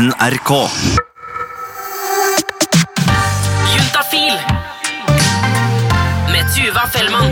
NRK. Juntafil med Tuva Fellmann.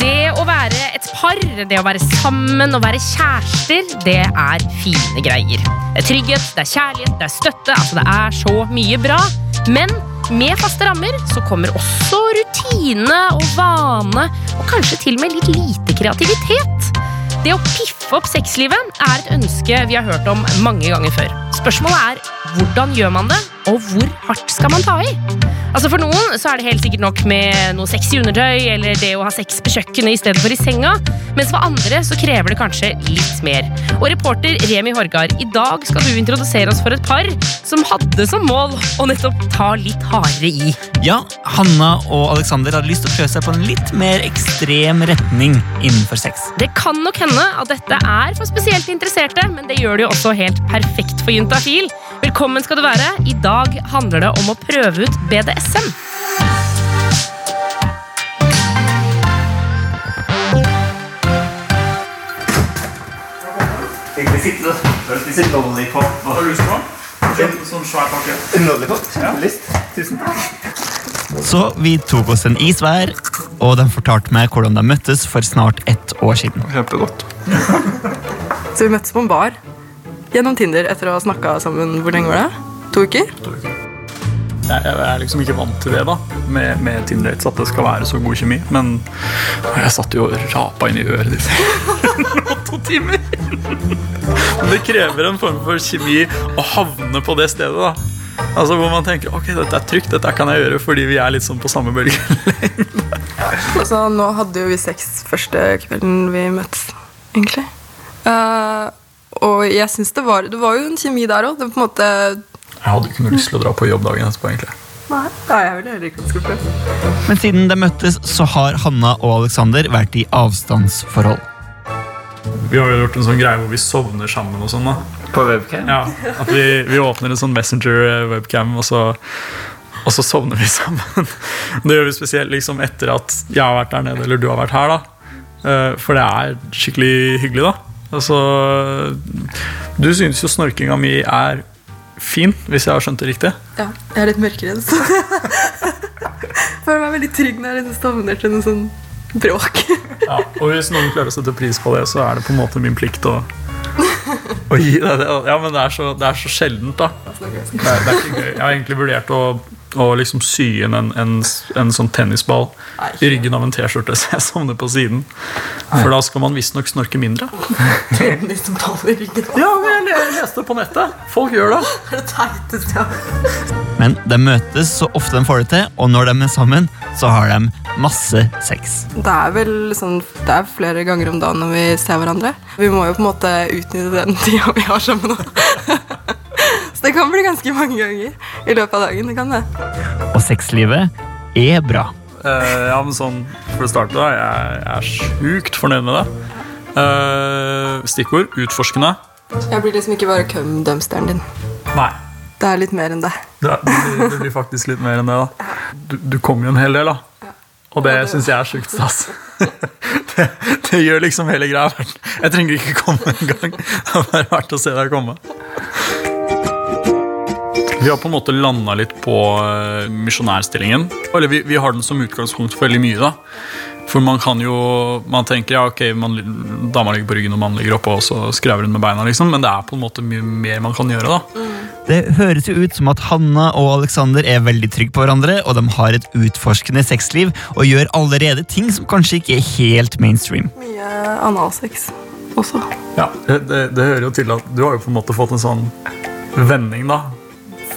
Det å være et par, det å være sammen og være kjærester, det er fine greier. Det er trygghet, det er kjærlighet, det er støtte. Altså, det er så mye bra. Men med faste rammer så kommer også rutine og vane, og kanskje til og med litt lite kreativitet. Det å piffe opp sexlivet er et ønske vi har hørt om mange ganger før. Spørsmålet er hvordan gjør man det, og hvor hardt skal man ta i? Altså For noen så er det helt sikkert nok med noe sexy undertøy eller det å ha sex på kjøkkenet istedenfor i senga, mens for andre så krever det kanskje litt mer. Og reporter Remi Horgard, i dag skal du introdusere oss for et par som hadde som mål å nettopp ta litt hardere i. Ja, Hanna og Alexander hadde lyst til å prøve seg på en litt mer ekstrem retning innenfor sex. Det kan nok hende at dette er for spesielt interesserte, men det gjør det jo også helt perfekt for Juntafil. Velkommen skal du være. I dag handler det om å prøve ut BDSM. Egentlig sitte spise lollipop. Hva har du lyst på? Sånn svær pakke. Lollipop? Ja. Lyst? Tusen takk. Så vi tok oss en is hver, og de fortalte meg hvordan de møttes for snart ett år siden. Kjempegodt. Så vi møttes på en bar gjennom Tinder etter å ha snakka sammen hvor lenge var det? To uker? Jeg, jeg er liksom ikke vant til det da med, med Tinder-dates, at det skal være så god kjemi. Men jeg satt jo og rapa inn i øret ditt to timer. Men det krever en form for kjemi å havne på det stedet. da Altså Hvor man tenker ok, dette er trygt, dette kan jeg gjøre fordi vi er litt sånn på samme bølge. Altså, nå hadde jo vi sex første kvelden vi møttes, egentlig. Eh, og jeg syns det var Det var jo en kjemi der òg. Jeg hadde ikke noe lyst til å dra på jobb dagen etterpå. egentlig Nei, jeg ville heller ikke at det. Men siden de møttes, så har Hanna og Alexander vært i avstandsforhold. Vi har jo gjort en sånn greie hvor vi sovner sammen og sånn. da På webcam? Ja, At vi, vi åpner en sånn Messenger-webcam, og så, og så sovner vi sammen. Det gjør vi spesielt liksom etter at jeg har vært der nede, eller du har vært her. da Eh, For det er skikkelig hyggelig, da. Altså, du synes jo snorkinga mi er fin, hvis jeg har skjønt det riktig. Ja, jeg er litt mørkeredd. så Føler meg veldig trygg når jeg liksom stovner til noe sånn bråk. Ja, og hvis noen klarer å sette pris på det, så er det på en måte min plikt å, å gi deg det. Ja, men det er så, det er så sjeldent, da. Det er, det er ikke gøy. Jeg har egentlig vurdert å, å liksom sy inn en, en, en sånn tennisball i ryggen av en T-skjorte, så jeg sovner på siden. For da skal man visstnok snorke mindre. Tennisball i ryggen. Ja, men jeg leste på nettet. Folk gjør det. Det er det teiteste jeg Men de møtes så ofte de får det til, og når de er sammen, så har de masse sex. Det er vel sånn Det er flere ganger om dagen når vi ser hverandre. Vi må jo på en måte utnytte den tida vi har sammen. Så det kan bli ganske mange ganger i løpet av dagen. Det kan det. Og sexlivet er bra. Uh, ja, men sånn, For å starte, da, jeg, jeg er sjukt fornøyd med det. Uh, stikkord utforskende. Jeg blir liksom ikke bare cum-dumpsteren din. Nei. Det er litt mer enn det. Det, det, blir, det blir faktisk litt mer enn det. da Du, du kommer jo en hel del, da. Og det syns jeg er sjukt stas. Det, det gjør liksom hele greia verdt Jeg trenger ikke komme engang. Det har bare verdt å se deg komme. Vi har på en måte landa litt på uh, misjonærstillingen. Eller vi, vi har den som utgangspunkt for veldig mye. da For man kan jo Man tenker ja, ok, man, dama ligger på ryggen og mannen ligger oppå, og så skrever hun med beina, liksom. Men det er på en måte mye mer man kan gjøre. da Det høres jo ut som at Hanna og Alexander er veldig trygge på hverandre, og de har et utforskende sexliv og gjør allerede ting som kanskje ikke er helt mainstream. Mye analsex også. Ja, det, det, det hører jo til at du har jo på en måte fått en sånn vending, da.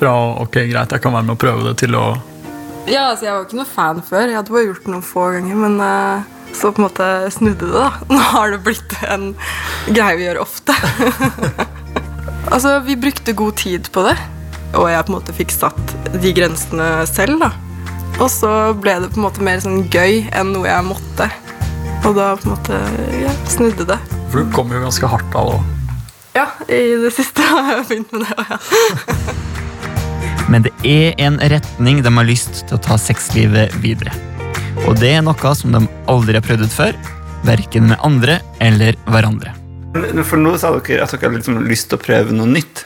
Fra ok, greit, jeg kan være med og prøve det, til å Ja, altså Jeg var ikke noe fan før. Jeg hadde bare gjort det noen få ganger. Men uh, så på en måte snudde det. da Nå har det blitt en greie vi gjør ofte. altså, Vi brukte god tid på det, og jeg på en måte fikk satt de grensene selv. da Og så ble det på en måte mer sånn gøy enn noe jeg måtte. Og da på en måte ja, snudde det. For du kom jo ganske hardt av òg. Ja, i det siste har jeg begynt med det. Ja. Er en retning de har lyst til å ta sexlivet videre. Og det er noe som de aldri har prøvd ut før, verken med andre eller hverandre. For nå sa dere at dere hadde liksom lyst til å prøve noe nytt.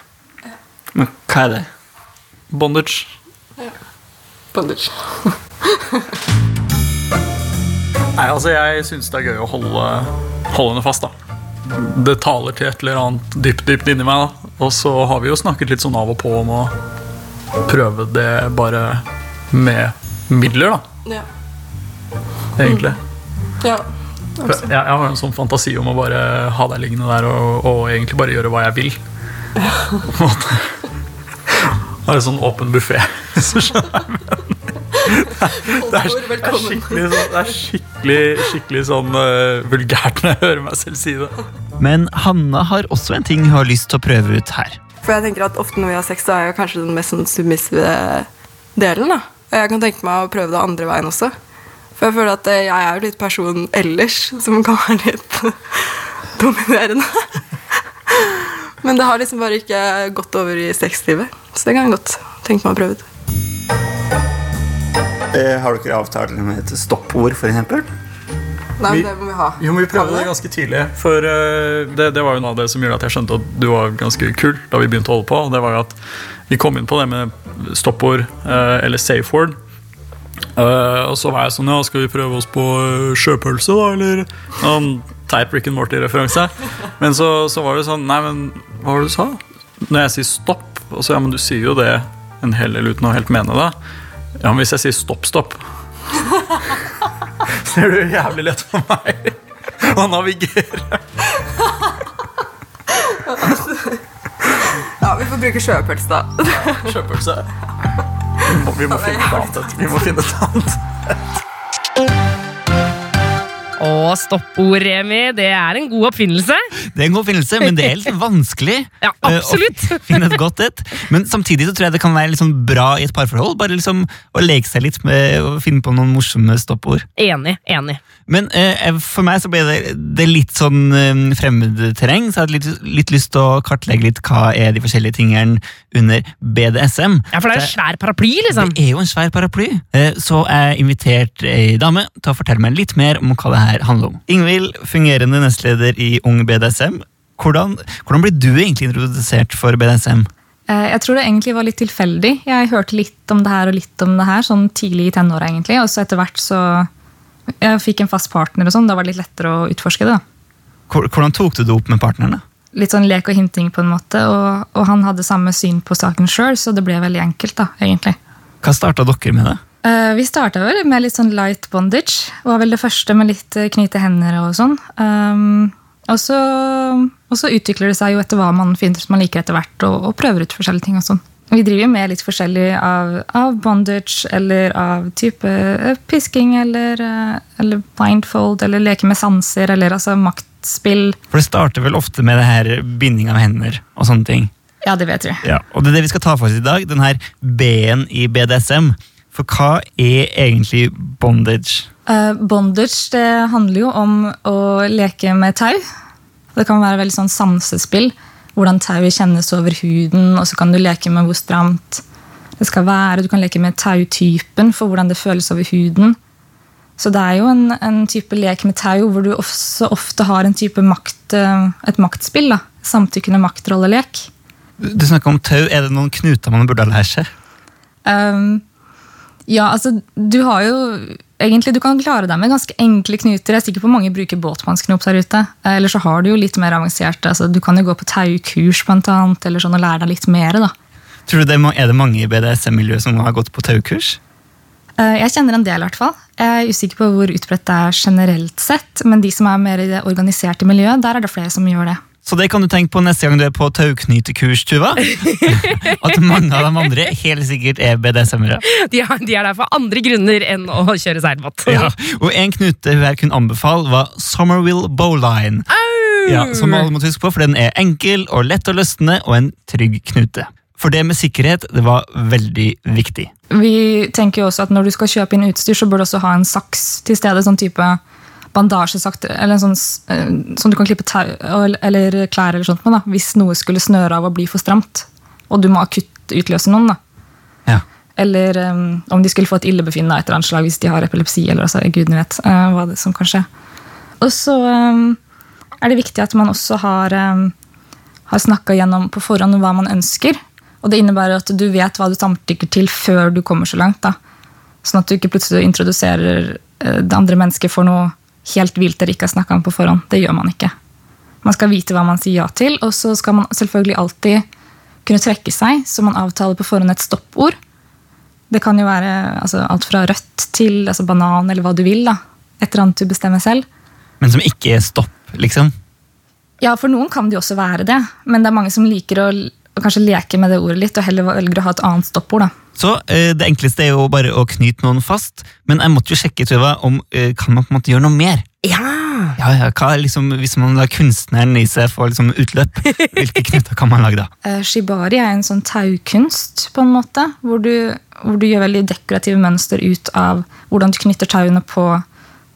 Men hva er det? Bondage. Ja. Bondage. Nei, altså Jeg syns det er gøy å holde, holde henne fast. da Det taler til et eller annet dypt dypt inni meg. da Og så har vi jo snakket litt sånn av og på om å prøve det bare med midler, da. Ja. Egentlig. ja. Jeg, jeg har en sånn fantasi om å bare ha deg liggende der og, og egentlig bare gjøre hva jeg vil. På en måte. Ha en sånn åpen buffé. Hvis du skjønner. Det er, det er skikkelig, sånn, det er skikkelig, skikkelig sånn uh, vulgært når jeg hører meg selv si det. Men Hanna har også en ting hun har lyst til å prøve ut her. For jeg tenker at ofte når vi har sex, så er jeg kanskje den mest sånn submissive delen. da. Og jeg kan tenke meg å prøve det andre veien også. For jeg føler at eh, jeg er jo litt person ellers som kan være litt dominerende. Men det har liksom bare ikke gått over i sexlivet. Så det kan jeg godt tenke meg å prøve ut. Eh, har dere avtale med et stoppord, f.eks.? Nei, Vi- det må vi ha. Jo, men Vi prøvde det ganske tidlig. For eh, det, det var jo noe av det som gjorde at jeg skjønte at du var ganske kul da vi begynte å holde på. og Det var jo at Vi kom inn på det med stoppord eh, eller safe word. Eh, og så var jeg sånn Ja, skal vi prøve oss på sjøpølse, da? Eller sånn teip Rick and Morty-referanse. Men så, så var det sånn Nei, men hva var det du sa? Når jeg sier stopp, og så ja, men du sier jo det en hel del uten å helt mene det. Ja, men hvis jeg sier stopp, stopp Så er jo jævlig lett for meg å navigere. Ja, vi får bruke sjøpølse, da. Sjøpølse. Vi må finne et annet. Vi må finne et annet. Og stoppord, Remi, det er en god oppfinnelse. Det er en god oppfinnelse, men det er litt vanskelig. Ja, eh, absolutt. Å finne et godt et. Men samtidig så tror jeg det kan være sånn bra i et parforhold. Bare liksom å leke seg litt med å finne på noen morsomme stoppord. Enig. enig. Men eh, for meg så ble det, det litt sånn eh, fremmedterreng, så jeg hadde litt, litt lyst til å kartlegge litt hva er de forskjellige tingene under BDSM. Ja, For det er jo en svær paraply, liksom. Det er jo en svær paraply, eh, så jeg inviterte ei dame til å fortelle meg litt mer om hva det her handler om. Ingvild, fungerende nestleder i Ung BDSM. Hvordan, hvordan ble du egentlig introdusert for BDSM? Eh, Jeg tror det egentlig var litt tilfeldig. Jeg hørte litt om det her og litt om det her, sånn tidlig i tenåra, egentlig. Og så etter hvert så Jeg fikk en fast partner, og sånn, da var det litt lettere å utforske det. da. Hvordan tok du det opp med partnerne? Litt sånn lek og hinting, på en måte. Og, og han hadde samme syn på saken sjøl, så det ble veldig enkelt, da, egentlig. Hva starta dere med det? Eh, Vi starta vel med litt sånn light bondage. Var vel det første med litt eh, knyte hender og sånn. Um, og, så, og så utvikler det seg jo etter hva man finner som man liker etter hvert, og, og prøver ut forskjellige ting og sånn. Vi driver jo med litt forskjellig av, av bondage, eller av type eh, pisking, eller, eller blindfold, eller leke med sanser, eller altså maktspill. For det starter vel ofte med det her binding av hender og sånne ting. Ja, det vet vi. Ja, og det er det vi skal ta for oss i dag, den her B-en i BDSM. For hva er egentlig bondage? Uh, bondage det handler jo om å leke med tau. Det kan være veldig sånn sansespill. Hvordan tauet kjennes over huden, og så kan du leke med hvor stramt det skal være. Du kan leke med tautypen for hvordan det føles over huden. Så det er jo en, en type lek med tau hvor du også ofte har en type makt, eh, et maktspill. da. Samtykkende maktrollelek. Du snakker om tau. Er det noen knuter man burde ha lært seg? Um, ja, altså, du har jo Egentlig, Du kan klare deg med ganske enkle knuter. Jeg er sikker på mange bruker båtmannsknop der ute. Eller så har du jo litt mer avanserte. Altså, du kan jo gå på taukurs blant annet, eller sånn, og lære deg litt mer. da. Tror du det er er det mange i BDSM-miljøet som har gått på taukurs? Eh, Jeg kjenner en del, i hvert fall. Jeg er usikker på hvor utbredt det er generelt sett, men de som er mer i det organiserte miljøet, der er det flere som gjør det. Så det kan du tenke på neste gang du er på tauknytekurs, Tuva. At mange av de andre helt sikkert er BDSM-ere. De er, de er der for andre grunner enn å kjøre seilbåt. Ja. Og en knute hun her kunne anbefale, var Summerwill Bowline. Ja, som alle må huske på, for den er enkel og lett å løsne og en trygg knute. For det med sikkerhet det var veldig viktig. Vi tenker jo også at Når du skal kjøpe inn utstyr, så bør du også ha en saks til stede. sånn type bandasjesakt, eller sånn, eh, som du kan klippe tau eller- klær eller sånt med. da, Hvis noe skulle snøre av og bli for stramt, og du må akutt utløse noen. da. Ja. Eller um, om de skulle få et illebefinnende etter et eller annet slag hvis de har epilepsi. eller altså, Gudene vet uh, hva det som kan skje. Og så um, er det viktig at man også har, um, har snakka gjennom på forhånd hva man ønsker. Og det innebærer at du vet hva du samtykker til før du kommer så langt. da. Sånn at du ikke plutselig introduserer det andre mennesket for noe helt vilt dere ikke har snakka om på forhånd. Det gjør man ikke. Man skal vite hva man sier ja til, og så skal man selvfølgelig alltid kunne trekke seg, så man avtaler på forhånd et stoppord. Det kan jo være altså, alt fra rødt til altså, banan eller hva du vil. da. Et eller annet du bestemmer selv. Men som ikke er stopp, liksom. Ja, for noen kan det jo også være det, men det er mange som liker å, å kanskje leke med det ordet litt, og heller velger å ha et annet stoppord. da. Så eh, det enkleste er jo bare å knyte noen fast, men jeg måtte jo sjekke Tuva, om eh, kan man på en måte gjøre noe mer. Ja! Ja, ja, hva er liksom, Hvis man lar kunstneren i seg få liksom utløp, hvilke knuter kan man lage da? Uh, shibari er en sånn taukunst, på en måte, hvor du, hvor du gjør veldig dekorative mønster ut av hvordan du knytter tauene på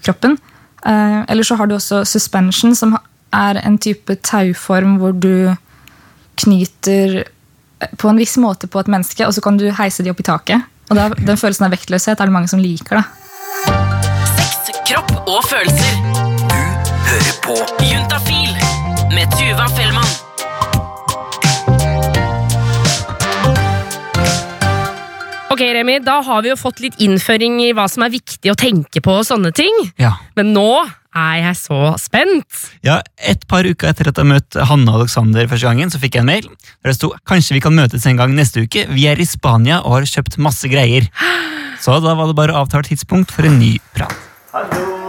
kroppen. Uh, eller så har du også suspension, som er en type tauform hvor du knyter på en viss måte på et menneske, og så kan du heise de opp i taket. Og da, Den følelsen av vektløshet er det mange som liker. da. Sex, kropp og følelser. Du hører på Juntafil med Tuva Fellmann. Ok, Remi, Da har vi jo fått litt innføring i hva som er viktig å tenke på. og sånne ting. Ja. Men nå er jeg så spent. Ja, Et par uker etter at jeg møtte Hanne og Alexander første gangen, så fikk jeg en mail der det sto kanskje vi kan møtes en gang neste uke. Vi er i Spania og har kjøpt masse greier. Så da var det bare å avtale tidspunkt for en ny prat. Hallo!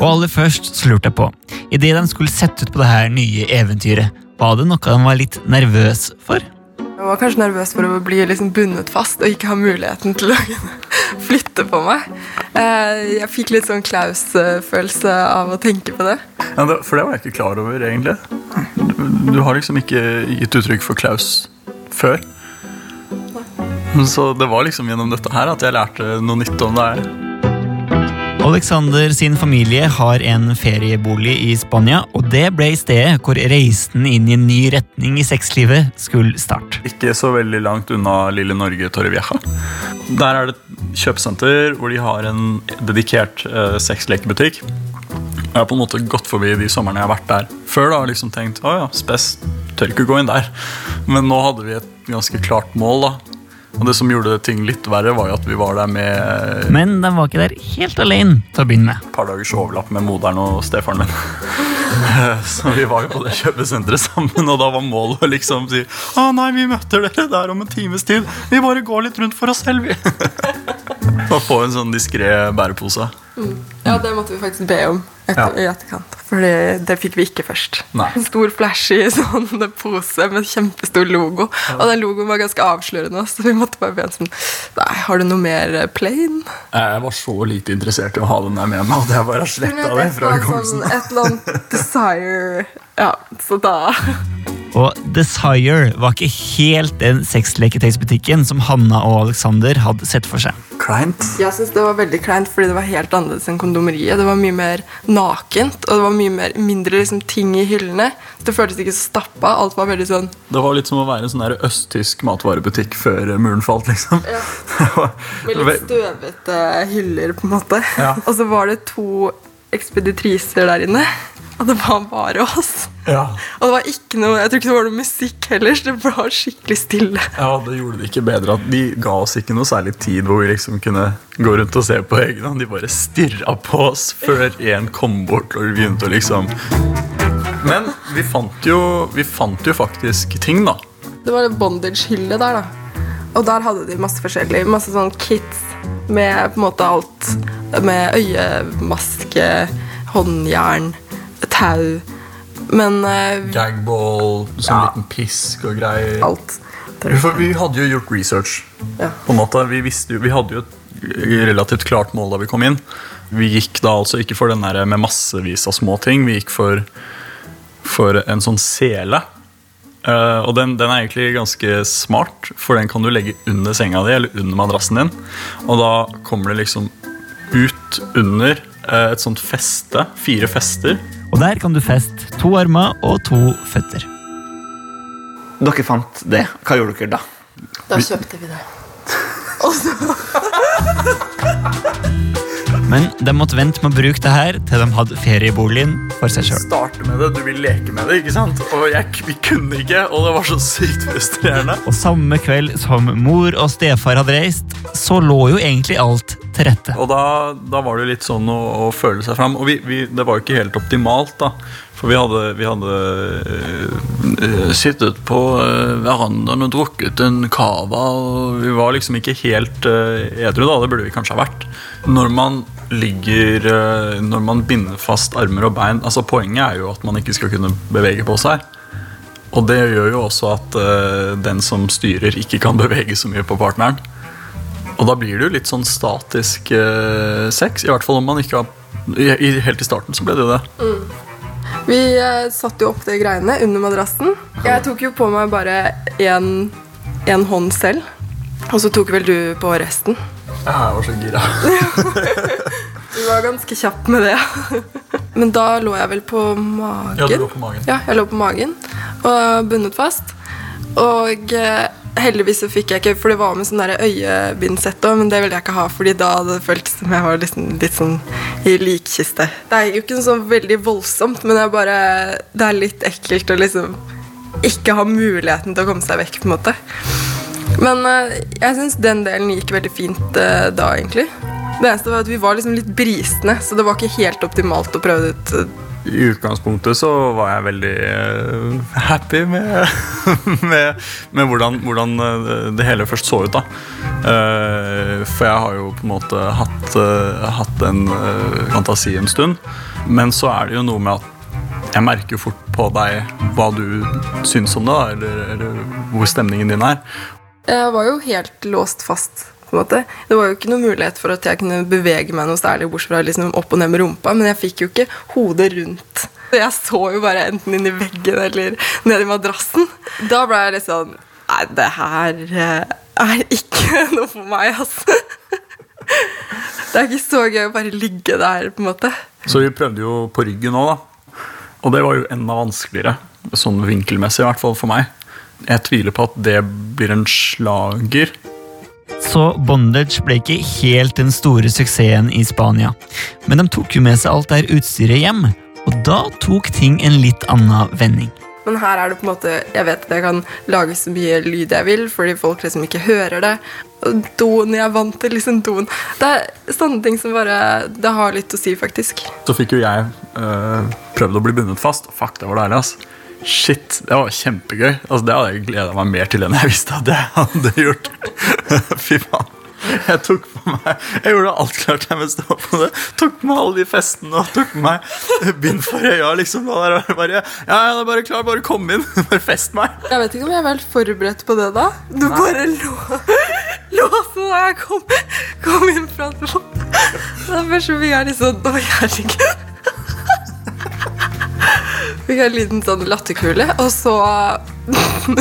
Og aller først så lurte jeg på, idet de skulle sette ut på det her nye eventyret, var det noe de var litt nervøs for? Jeg var kanskje nervøs for å bli liksom bundet fast og ikke ha muligheten til å flytte på meg. Eh, Jeg fikk litt sånn Klaus-følelse av å tenke på det. Ja, for det var jeg ikke klar over, egentlig. Du, du har liksom ikke gitt uttrykk for Klaus før. Så det var liksom gjennom dette her at jeg lærte noe nytt om deg. Alexander sin familie har en feriebolig i Spania, og det ble stedet hvor reisen inn i en ny retning i sexlivet skulle starte. Ikke så veldig langt unna lille Norge Torrevieja. Der er det et kjøpesenter hvor de har en dedikert eh, sexlekebutikk. Jeg har på en måte gått forbi de somrene jeg har vært der før. da, og liksom tenkt, å ja, spes, tør ikke gå inn der. Men nå hadde vi et ganske klart mål. da. Og det som gjorde ting litt verre, var jo at vi var der med Men de var ikke der helt alene til å begynne med. et par dagers overlapp med moderen og stefaren min. Så vi var jo på det kjøpesenteret sammen, og da var målet å liksom si Å nei, vi møter dere der om en times tid. Vi bare går litt rundt for oss selv, vi. Og få en sånn diskré bærepose. Ja, det måtte vi faktisk be om etter, i etterkant. For det fikk vi ikke først. Nei. En stor flashy sånn pose med kjempestor logo. Og den logoen var ganske avslørende, så vi måtte bare be sånn Nei, har du noe mer eh, plain? Jeg var så lite interessert i å ha den der med meg at jeg bare sletta det fra hukommelsen. Sånn, et eller annet desire Ja, så da Og Desire var ikke helt den sexleketøysbutikken som Hanna og Alexander hadde sett for seg. Kleint. Jeg synes det var veldig kleint fordi det var helt annerledes enn kondomeriet. Det var mye mer nakent, og det var mye mer, mindre liksom, ting i hyllene. Det føltes ikke så stappa. Alt var veldig sånn Det var litt som å være en sånn der østtysk matvarebutikk før muren falt, liksom. Ja. var- med litt støvete hyller, på en måte. Ja. Og så var det to ekspeditriser der inne. Og det var bare oss. ja. Og det var ikke noe, jeg tror ikke det var noe musikk heller, så det var skikkelig stille. Ja, det gjorde det ikke bedre at De ga oss ikke noe særlig tid hvor vi liksom kunne gå rundt og se på egen hånd. De bare stirra på oss før en kom bort og vi begynte å liksom Men vi fant jo, vi fant jo faktisk ting, da. Det var en bondage-hylle der, da. Og der hadde de masse forskjellig. Masse sånn kits med på en måte alt. Med øyemaske, håndjern, tau. Men uh, Gagball, sånn Ja. liten pisk og greier. alt. For vi hadde jo gjort research. Ja. På en måte, Vi, visste jo, vi hadde jo et relativt klart mål da vi kom inn. Vi gikk da altså ikke for den der med massevis av små ting. Vi gikk for, for en sånn sele. Uh, og den, den er egentlig ganske smart, for den kan du legge under senga di eller under madrassen din. Og da kommer det liksom ut under uh, et sånt feste. Fire fester. Og der kan du feste to armer og to føtter. Dere fant det. Hva gjorde dere da? Da kjøpte vi det. Men de måtte vente med å bruke det her til de hadde ferieboligen for seg sjøl. Starte med det, du vil leke med det, ikke sant? Og jeg, vi kunne ikke, og det var så sykt frustrerende. Og samme kveld som mor og stefar hadde reist, så lå jo egentlig alt til rette. Og da, da var det jo litt sånn å, å føle seg fram. Og vi, vi, det var jo ikke helt optimalt, da. For vi hadde, vi hadde øh, sittet på øh, verandaen og drukket en cava, og vi var liksom ikke helt øh, edru, da. Det burde vi kanskje ha vært. Når man ligger øh, Når man binder fast armer og bein altså Poenget er jo at man ikke skal kunne bevege på seg. Og det gjør jo også at uh, den som styrer, ikke kan bevege så mye på partneren. Og da blir det jo litt sånn statisk uh, sex. I hvert fall om man ikke har i, i, Helt i starten så ble det jo det. Vi uh, satte jo opp det greiene under madrassen. Jeg tok jo på meg bare én hånd selv. Og så tok vel du på resten. Jeg var så gira. Du var ganske kjapp med det. Men da lå jeg vel på magen. Ja, du lå på magen. Ja, jeg lå på magen og bundet fast. Og eh, heldigvis så fikk jeg ikke For det var med sånn øyebindsett òg, men det ville jeg ikke ha, Fordi da hadde det føltes som jeg var liksom, litt sånn i likkiste. Det er jo ikke sånn veldig voldsomt, men det er bare Det er litt ekkelt å liksom ikke ha muligheten til å komme seg vekk, på en måte. Men eh, jeg syns den delen gikk veldig fint eh, da, egentlig. Det eneste var at vi var liksom litt brisende, så det var ikke helt optimalt å prøve det ut. eh, I utgangspunktet så var jeg veldig happy med, med, med hvordan, hvordan det hele først så ut. da For jeg har jo på en måte hatt, hatt en fantasi en stund. Men så er det jo noe med at jeg merker jo fort på deg hva du syns om det, eller, eller hvor stemningen din er. Jeg var jo helt låst fast. på en måte. Det var jo ikke noen mulighet for at jeg kunne bevege meg noe særlig bortsett fra liksom opp og ned med rumpa, men jeg fikk jo ikke hodet rundt. Jeg så jo bare enten inn i veggen eller ned i madrassen. Da ble jeg litt sånn Nei, det her eh, er ikke noe for meg, altså. Det er ikke så gøy å bare ligge der, på en måte. Så vi prøvde jo på ryggen òg, da. Og det var jo enda vanskeligere. Sånn vinkelmessig, i hvert fall for meg. Jeg tviler på at det blir en slager. Så bondage ble ikke helt den store suksessen i Spania. Men de tok jo med seg alt det utstyret hjem, og da tok ting en litt annen vending. Men her er det på en måte Jeg vet at jeg kan lage så mye lyd jeg vil, fordi folk liksom ikke hører det. Doen Jeg er vant til liksom doen. Det er sånne ting som bare Det har litt å si, faktisk. Så fikk jo jeg øh, prøvd å bli bundet fast. Fuck, det var deilig, ass. Shit, det var kjempegøy. Altså, det hadde jeg gleda meg mer til enn jeg visste at jeg hadde gjort. Fy faen. Jeg tok på meg Jeg gjorde alt klart jeg mens var på det. Tok på meg alle de festene og tok på meg bind for øya. liksom var bare, Ja, jeg er bare klar, bare kom inn. Bare fest meg. Jeg vet ikke om jeg var helt forberedt på det da. Du bare lå låste da jeg kom, kom inn fra do. Det er første gang jeg sånn Å, herregud. Fikk jeg en liten sånn latterkule, og så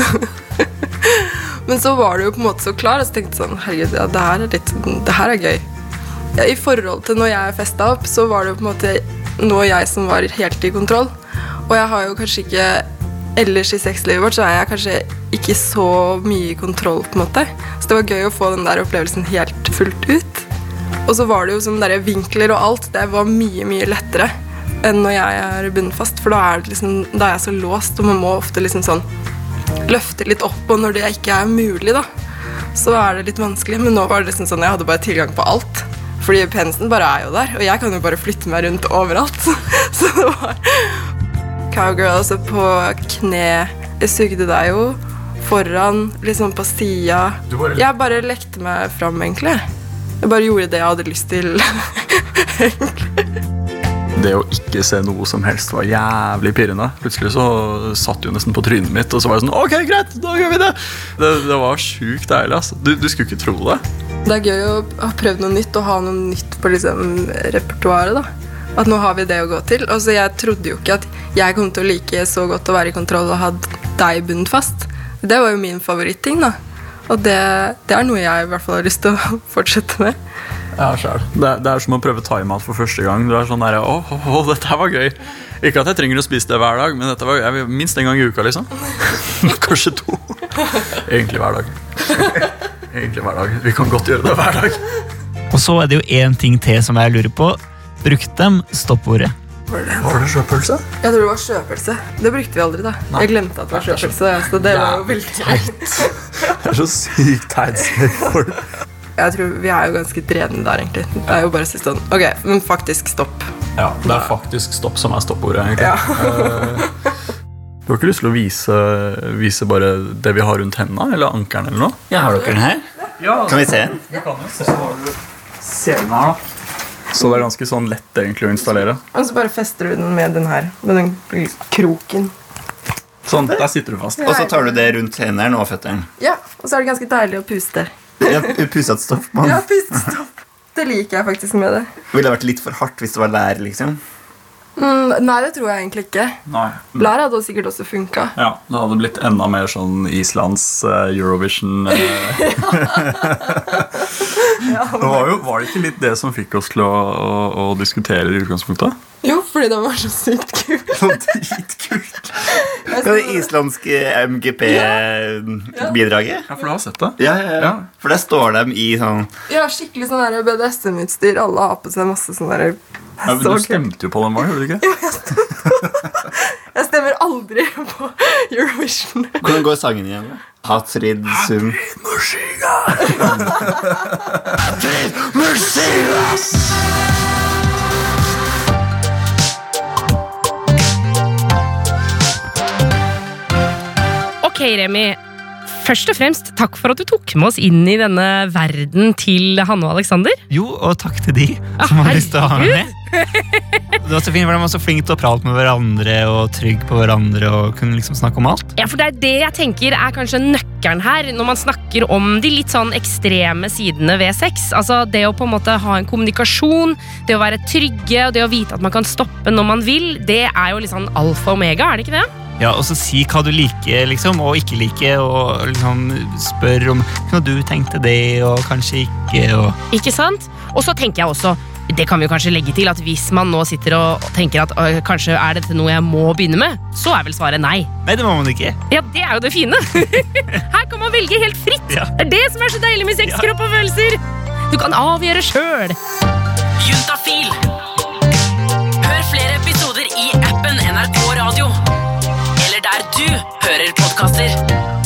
Men så var du jo på en måte så klar, og så tenkte jeg sånn Herregud, ja, det her er litt Det her er gøy. Ja, I forhold til når jeg festa opp, så var det jo på en måte nå jeg som var helt i kontroll. Og jeg har jo kanskje ikke Ellers i sexlivet vårt så er jeg kanskje ikke så mye i kontroll, på en måte. Så det var gøy å få den der opplevelsen helt fullt ut. Og så var det jo sånne der vinkler og alt. Det var mye, mye lettere enn når jeg er bundet fast. For da er, det liksom, da er jeg så låst, og man må ofte liksom sånn løfte litt opp, og når det ikke er mulig, da, så er det litt vanskelig. Men nå var det liksom sånn jeg hadde bare tilgang på alt. Fordi penisen bare er jo der, og jeg kan jo bare flytte meg rundt overalt. Så det var cowgirl altså på kne. Jeg sugde deg jo foran, liksom på sida. Bare- Jeg bare lekte meg fram, egentlig. Jeg bare gjorde det jeg hadde lyst til. Det å ikke se noe som helst var jævlig pirrende. Plutselig så satt du nesten på trynet mitt, og så var jeg sånn Ok, greit, da gjør vi det! Det, det var sjukt deilig. Altså. Du, du skulle ikke tro det. Det er gøy å ha prøvd noe nytt og ha noe nytt på liksom, repertoaret. da. At nå har vi det å gå til. Altså, jeg trodde jo ikke at jeg kom til å like så godt å være i kontroll og ha deg bundet fast. Det var jo min favoritting. da. Og det, det er noe jeg i hvert fall har lyst til å fortsette med. Ja, selv. Det, er- det er som å prøve thaimat for første gang. Du er sånn der, å, å, å, dette var gøy. Ikke at jeg trenger å spise det hver dag, men dette var jeg, minst en gang i uka. liksom Kanskje to. Egentlig hver dag. Egentlig hver dag. Vi kan godt gjøre det hver dag. Og så er det jo én ting til som jeg lurer på. Brukte dem stoppordet? Var det sjøpølse? Jeg tror det var sjøpølse. Det brukte vi aldri, da. Jeg glemte at det var sjøpølse. Så det var jo veldig Det er så sykt teit. Jeg tror vi er jo ganske drevne der, egentlig. Det er jo bare å si sånn Ok, men faktisk stopp. Ja, det er faktisk stopp som er stoppordet, egentlig. Ja. Eh, Du har ikke lyst til å vise, vise bare det vi har rundt hendene, eller ankelen eller noe? Ja, Har dere den her? Kan vi se den? Se den her, da. Så det er ganske sånn lett egentlig å installere. Og så bare fester du den med den her. Med den kroken. Sånn, der sitter du fast. Og så tar du det rundt hendene og føttene. Ja, Og så er det ganske deilig å puste. Ja, Pusset stoff. mann. Ja, pustestopp. Det liker jeg faktisk med det. Ville det vært litt for hardt hvis det var lær, liksom? Mm, nei, det tror jeg egentlig ikke. Nei. Lær hadde sikkert også funka. Ja, Det hadde blitt enda mer sånn Islands uh, Eurovision. Ja det var, jo, var det ikke litt det som fikk oss til å, å, å diskutere i utgangspunktet? Jo, fordi det var så sykt kult. Dritkult. Hva er det islandske MGP-bidraget? Ja, for du har sett det? Ja, ja, ja. Ja. For der står de i sånn Ja, skikkelig sånn der BDSM-utstyr. Alle har på seg masse sånn der Ja, men du stemte jo på den, var gjorde du ikke? Jeg stemmer aldri på Eurovision. Hvordan går sangen igjen? Hatrid Sum. Hatrid sum. Ok, Remi. Først og fremst, takk for at du tok med oss inn i denne verden til Hanne og Alexander. Jo, og takk til de som har lyst til å ha meg med. Det var så fint, for De var så flinke til å prate med hverandre og trygge på hverandre. og kunne liksom snakke om alt. Ja, for det er det jeg tenker er kanskje nøkkelen her, når man snakker om de litt sånn ekstreme sidene ved sex. Altså det å på en måte ha en kommunikasjon, det å være trygge og det å vite at man kan stoppe når man vil, det er jo litt sånn alfa og omega, er det ikke det? Ja, Og så si hva du liker liksom, og ikke liker, og liksom spør om hva du tenkte det, og kanskje ikke. og... Ikke sant? Og så tenker jeg også, det kan vi jo kanskje legge til, at hvis man nå sitter og tenker at øh, kanskje er dette noe jeg må begynne med, så er vel svaret nei. Nei, det må man ikke. Ja, det er jo det fine. Her kan man velge helt fritt. Ja. Det er det som er så deilig med sex, kropp og følelser. Du kan avgjøre sjøl. Juntafil. Hør flere episoder i appen NRK Radio. Der du hører podkaster.